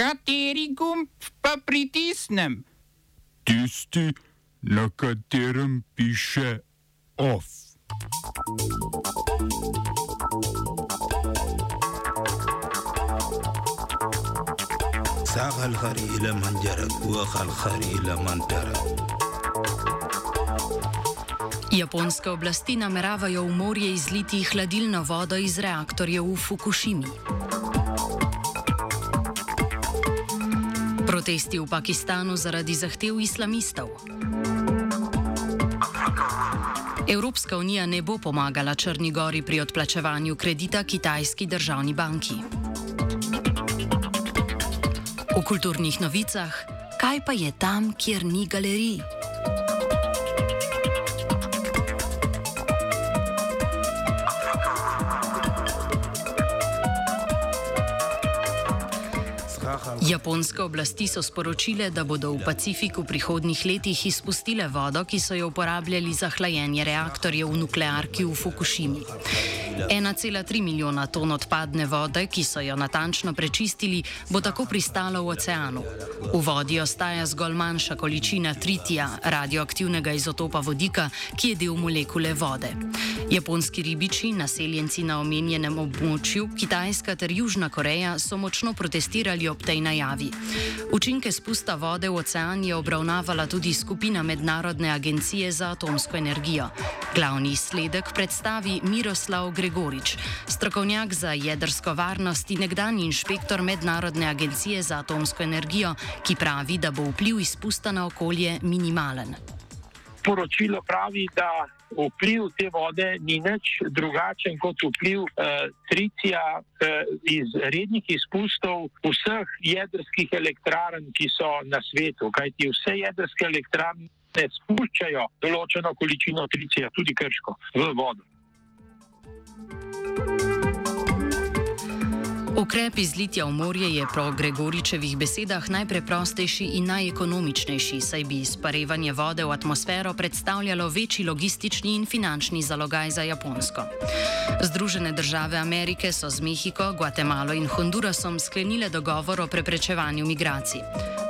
Kateri gumb pa pritisnem? Tisti, na katerem piše OF. ساق الخري إلى من جرت وخ الخري إلى من ترك Japonske oblasti nameravajo v morje izliti hladilno vodo iz reaktorjev v Fukushimi. Protesti v Pakistanu zaradi zahtev islamistov. Evropska unija ne bo pomagala Črni gori pri odplačevanju kredita kitajski državni banki. V kulturnih novicah, kaj pa je tam, kjer ni galerij? Japonske oblasti so sporočile, da bodo v Pacifiku v prihodnih letih izpustile vodo, ki so jo uporabljali za hlajenje reaktorjev v nuklearki v Fukushimi. 1,3 milijona ton odpadne vode, ki so jo natančno prečistili, bo tako pristalo v oceanu. V vodi ostaja zgolj manjša količina tritija, radioaktivnega izotopa vodika, ki je del molekule vode. Japonski ribiči, naseljenci na omenjenem območju, Kitajska ter Južna Koreja so močno protestirali ob tej najavi. Učinke spusta vode v ocean je obravnavala tudi skupina Mednarodne agencije za atomsko energijo. Glavni izsledek predstavi Miroslav Gregorič, strokovnjak za jedrsko varnost in nekdani inšpektor Mednarodne agencije za atomsko energijo, ki pravi, da bo vpliv izpusta na okolje minimalen. Poročilo pravi, da vpliv te vode ni nič drugačen kot vpliv eh, tricija eh, iz rednih izpustov vseh jedrskih elektrarn, ki so na svetu. Kajti vse jedrske elektrarne spuščajo določeno količino tricija, tudi krško, v vodo. Ukrep izlitja v morje je po Gregoričevih besedah najpreprostejši in najekonomičnejši, saj bi izparevanje vode v atmosfero predstavljalo večji logistični in finančni zalogaj za Japonsko. Združene države Amerike so z Mehiko, Gvatemalo in Hondurasom sklenile dogovor o preprečevanju migracij.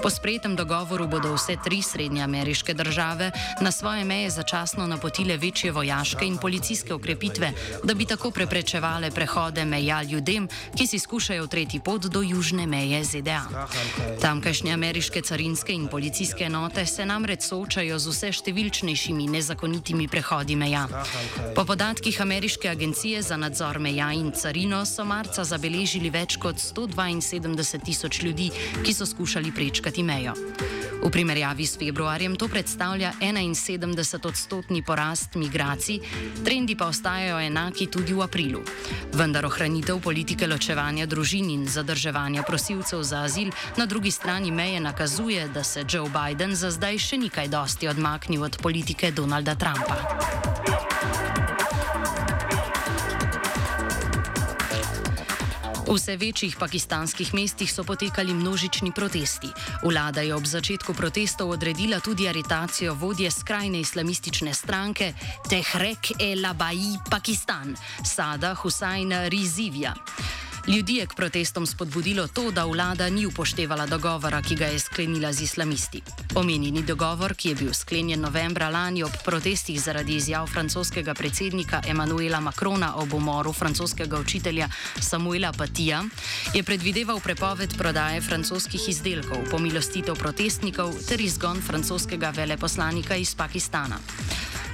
Po sprejetem dogovoru bodo vse tri srednje ameriške države na svoje meje začasno napotile večje vojaške in policijske ukrepitve, da bi tako preprečevale prehode meja ljudem, ki si skušajo skušajo tretji pot do južne meje ZDA. Tamkajšnje ameriške carinske in policijske enote se namreč soočajo z vse številčnejšimi nezakonitimi prehodi meja. Po podatkih ameriške agencije za nadzor meja in carino so marca zabeležili več kot 172 tisoč ljudi, ki so skušali prečkati mejo. V primerjavi s februarjem to predstavlja 71 odstotni porast migracij, trendi pa ostajajo enaki tudi v aprilu. Vendar ohranitev politike ločevanja družin in zadrževanja prosilcev za azil na drugi strani meje nakazuje, da se Joe Biden za zdaj še ni kaj dosti odmaknil od politike Donalda Trumpa. V vse večjih pakistanskih mestih so potekali množični protesti. Vlada je ob začetku protestov odredila tudi aretacijo vodje skrajne islamistične stranke Tehrek-e-Labai Pakistan, Sada Husajna Rizivja. Ljudi je k protestom spodbudilo to, da vlada ni upoštevala dogovora, ki ga je sklenila z islamisti. Omenjeni dogovor, ki je bil sklenjen novembra lani ob protestih zaradi izjav francoskega predsednika Emanuela Macrona ob umoru francoskega učitelja Samuela Patija, je predvideval prepoved prodaje francoskih izdelkov, pomilostitev protestnikov ter izgon francoskega veleposlanika iz Pakistana.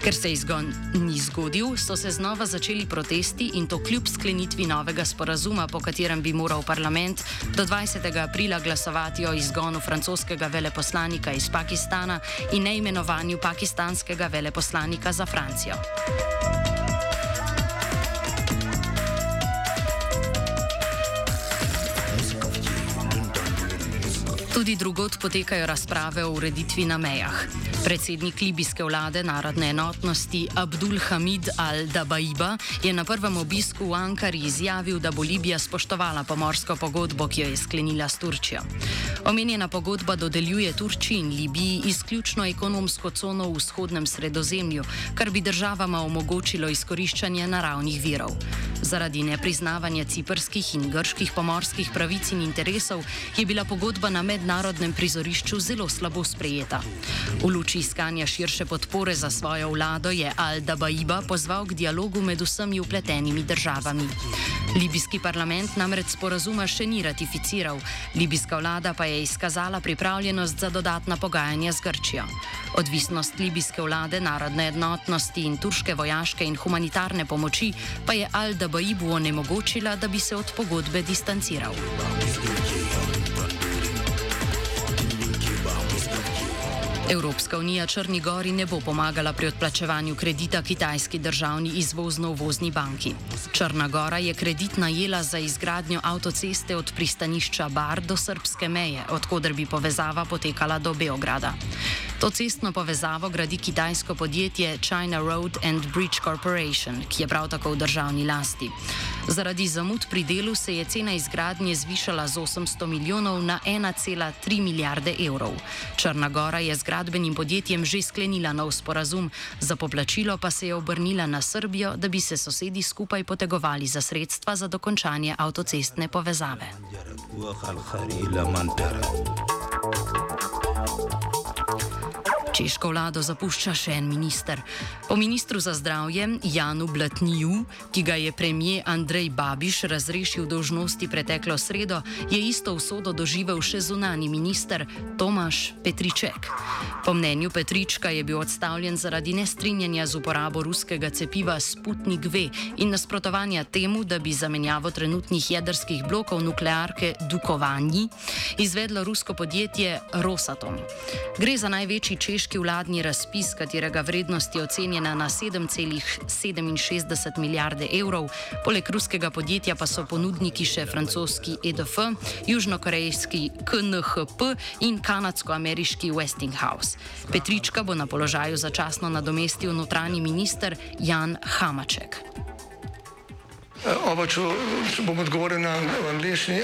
Ker se izgon ni zgodil, so se znova začeli protesti in to kljub sklenitvi novega sporazuma, po katerem bi moral parlament do 20. aprila glasovati o izgonu francoskega veleposlanika iz Pakistana in neimenovanju pakistanskega veleposlanika za Francijo. Tudi drugod potekajo razprave o ureditvi na mejah. Predsednik libijske vlade narodne enotnosti Abdul Hamid al-Dabaiba je na prvem obisku v Ankari izjavil, da bo Libija spoštovala pomorsko pogodbo, ki jo je sklenila s Turčijo. Omenjena pogodba dodeljuje Turčiji in Libiji izključno ekonomsko cono v vzhodnem sredozemlju, kar bi državama omogočilo izkoriščanje naravnih virov. Zaradi nepriznavanja ciprskih in grških pomorskih pravic in interesov je bila pogodba na mednarodnem prizorišču zelo slabo sprejeta. V luči iskanja širše podpore za svojo vlado je Al-Dabaiba pozval k dialogu med vsemi upletenimi državami. Libijski parlament namreč sporazuma še ni ratificiral, libijska vlada pa je izkazala pripravljenost za dodatna pogajanja z Grčijo. Odvisnost libijske vlade, narodne enotnosti in turške vojaške in humanitarne pomoči pa je Al-Dabaibu onemogočila, da bi se od pogodbe distanciral. Evropska unija Črni Gori ne bo pomagala pri odplačevanju kredita kitajski državni izvozno-uvozni banki. Črna Gora je kredit najela za izgradnjo avtoceste od pristanišča Bar do srpske meje, odkuder bi povezava potekala do Beograda. To cestno povezavo gradi kitajsko podjetje China Road and Bridge Corporation, ki je prav tako v državni lasti. Zaradi zamud pri delu se je cena izgradnje zvišala z 800 milijonov na 1,3 milijarde evrov. Črna Gora je z gradbenim podjetjem že sklenila nov sporazum, za poplačilo pa se je obrnila na Srbijo, da bi se sosedi skupaj potegovali za sredstva za dokončanje avtocestne povezave. Češko vlado zapušča še en minister. Po ministru za zdravje Janu Blatniju, ki ga je premijer Andrej Babiš razrešil dožnosti preteklo sredo, je isto usodo doživel še zunani minister Tomaš Petriček. Po mnenju Petrička je bil odstavljen zaradi nestrinjanja z uporabo ruskega cepiva Sputnik V in nasprotovanja temu, da bi zamenjavo trenutnih jedrskih blokov nuklearke Dukovanji izvedlo rusko podjetje Rosatom. Gre za največji češki ameriški vladni razpis, katerega vrednost je ocenjena na 7,67 milijarde evrov. Poleg ruskega podjetja pa so ponudniki še francoski EDF, južnokorejski KNHP in kanadsko-ameriški Westinghouse. Petrička bo na položaju začasno nadomestil notranji minister Jan Hamaček. Oba, če, če bom odgovoril na angliški.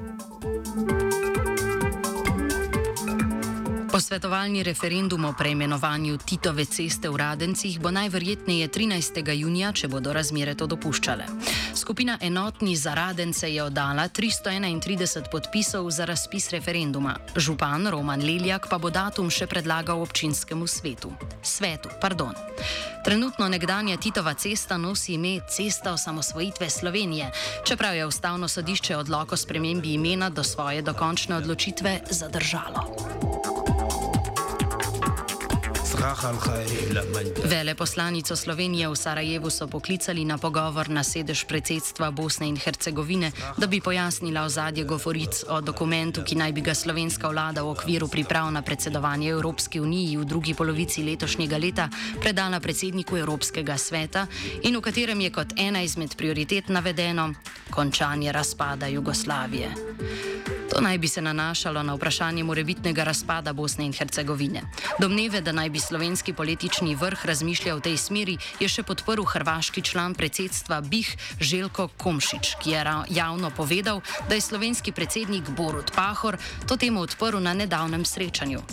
Posvetovalni referendum o preimenovanju Titove ceste v Radencih bo najverjetneje 13. junija, če bodo razmere to dopuščale. Skupina Enotni za Radence je oddala 331 podpisov za razpis referenduma. Župan Roman Leljak pa bo datum še predlagal občinskemu svetu. Svetu. Trenutno nekdanja Titova cesta nosi ime Cesta osamosvojitve Slovenije, čeprav je ustavno sodišče odloko spremembi imena do svoje dokončne odločitve zadržalo. Veleposlanico Slovenije v Sarajevu so poklicali na pogovor na sedež predsedstva Bosne in Hercegovine, da bi pojasnila ozadje govoric o dokumentu, ki naj bi ga slovenska vlada v okviru priprav na predsedovanje Evropski uniji v drugi polovici letošnjega leta predala predsedniku Evropskega sveta in v katerem je kot ena izmed prioritet navedeno končanje razpada Jugoslavije. To naj bi se nanašalo na vprašanje morebitnega razpada Bosne in Hercegovine. Domneve, da naj bi slovenski politični vrh razmišljal v tej smeri, je še podprl hrvaški član predsedstva BIH Željko Komšič, ki je javno povedal, da je slovenski predsednik Borut Pahor to temo odprl na nedavnem srečanju.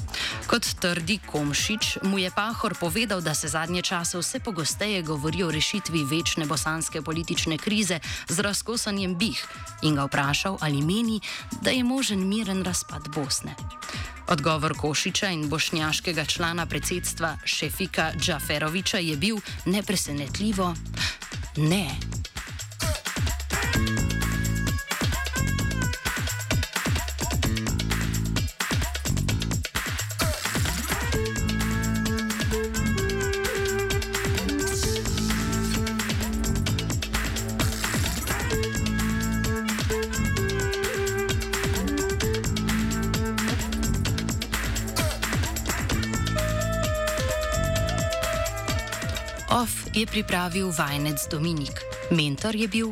Kot trdi Komšič, mu je Pahor povedal, da se zadnje čase vse pogosteje govori o rešitvi večne bosanske politične krize z razkosanjem BIH in ga vprašal, ali meni, da je možen miren razpad Bosne. Odgovor Košiča in bošnjaškega člana predsedstva Šefika Džaferoviča je bil nepresenetljivo ne. Je pripravil vajenec Dominik, mentor je bil